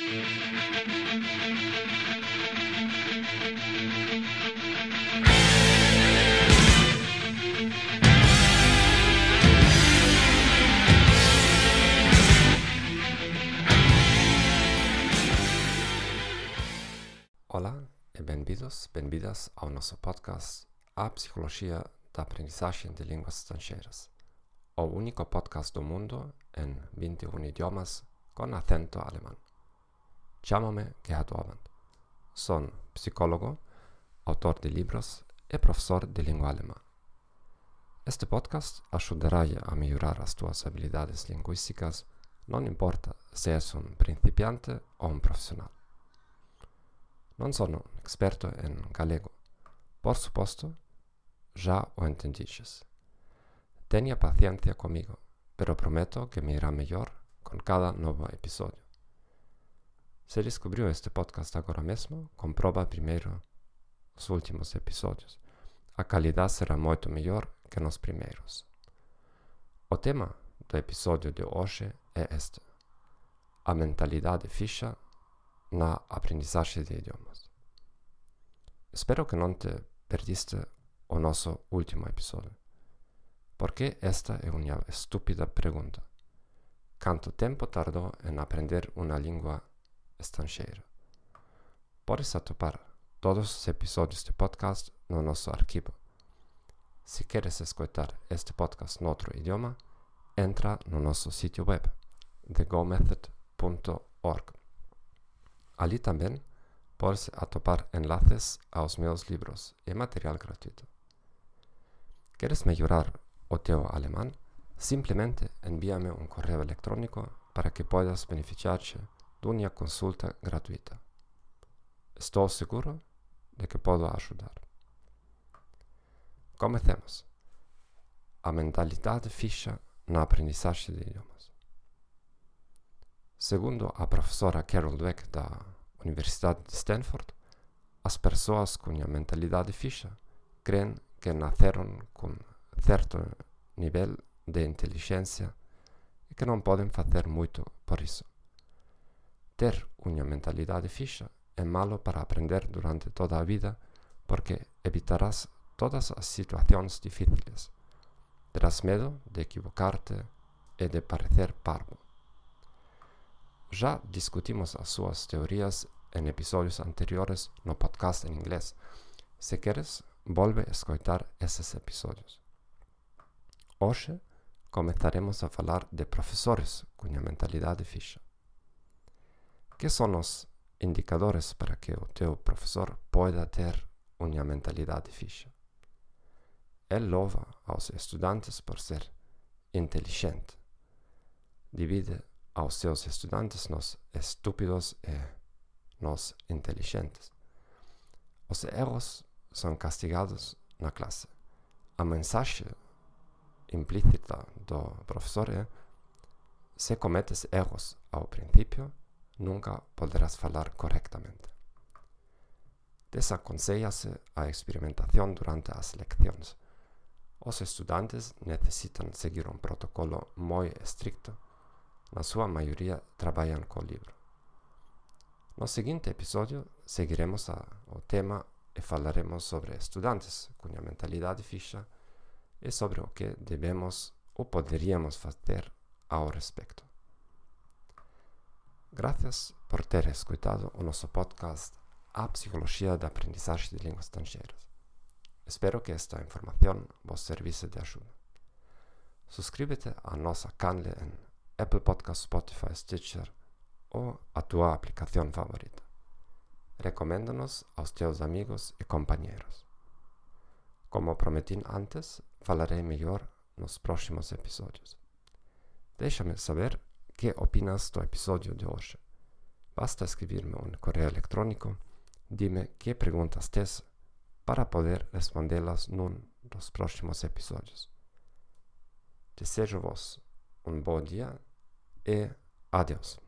Olá e bem-vindos, bem-vindas ao nosso podcast A Psicologia da Aprendizagem de Línguas Estrangeiras, o único podcast do mundo em 21 idiomas com acento alemão. Chamo-me Gerhard Orban. Sou psicólogo, autor de livros e professor de língua alemã. Este podcast ajudará a melhorar as tuas habilidades linguísticas, não importa se és um principiante ou um profissional. Non sono experto en galego. Por suposto, já o entendiches. Tenha paciencia comigo, pero prometo que me irá melhor con cada novo episodio. Se descubriu este podcast agora mesmo, comproba primeiro os últimos episodios. A calidade será moito mellor que nos primeiros. O tema do episodio de hoxe é este. A mentalidade fixa na aprendizagem de idiomas. Espero que não te perdiste o nosso último episódio. Porque esta é uma estúpida pergunta. Quanto tempo tardou em aprender uma língua estrangeira? Podes atopar todos os episódios de podcast no nosso arquivo. Se queres escutar este podcast no outro idioma, entra no nosso sítio web, thegomethod.org. Ali também podes atopar enlaces aos meus livros e material gratuito. Queres melhorar o teu alemão? Simplesmente envia-me um correio eletrônico para que possas beneficiar-te uma consulta gratuita. Estou seguro de que posso ajudar. Comecemos. A mentalidade fixa na aprendizagem de idiomas. Segundo a professora Carol Dweck da Universidade de Stanford, as pessoas com a mentalidade fixa creem que nasceram com certo nível de inteligência e que não podem fazer muito por isso. ter unha mentalidade fixa é malo para aprender durante toda a vida porque evitarás todas as situacións difíciles. Terás medo de equivocarte e de parecer parvo. Já discutimos as súas teorías en episodios anteriores no podcast en inglés. Se queres, volve a escoitar eses episodios. Hoxe comezaremos a falar de profesores cunha mentalidade fixa. Que são os indicadores para que o teu professor possa ter uma mentalidade fixa? Ele louva aos estudantes por ser inteligente. Divide aos seus estudantes nos estúpidos e nos inteligentes. Os erros são castigados na classe. A mensagem implícita do professor é: se cometes erros ao princípio, nunca poderás falar correctamente. Desaconséllase a experimentación durante as leccións. Os estudantes necesitan seguir un protocolo moi estricto. Na súa maioría traballan co libro. No seguinte episodio seguiremos a, o tema e falaremos sobre estudantes cuña mentalidade fixa e sobre o que debemos ou poderíamos facer ao respecto. Graças por ter escutado o nosso podcast A Psicologia da Aprendizagem de Línguas Estrangeiras. Espero que esta informação vos servisse de ajuda. Suscríbete a nossa canal em Apple Podcast, Spotify, Stitcher ou a tua aplicação favorita. Recomenda-nos aos teus amigos e companheiros. Como prometi antes, falarei melhor nos próximos episódios. Deixa-me saber que opinas do episódio de hoje. Basta escrever-me um correio eletrônico, dime que perguntas tens para poder respondê-las num dos próximos episódios. Desejo-vos um bom dia e adeus.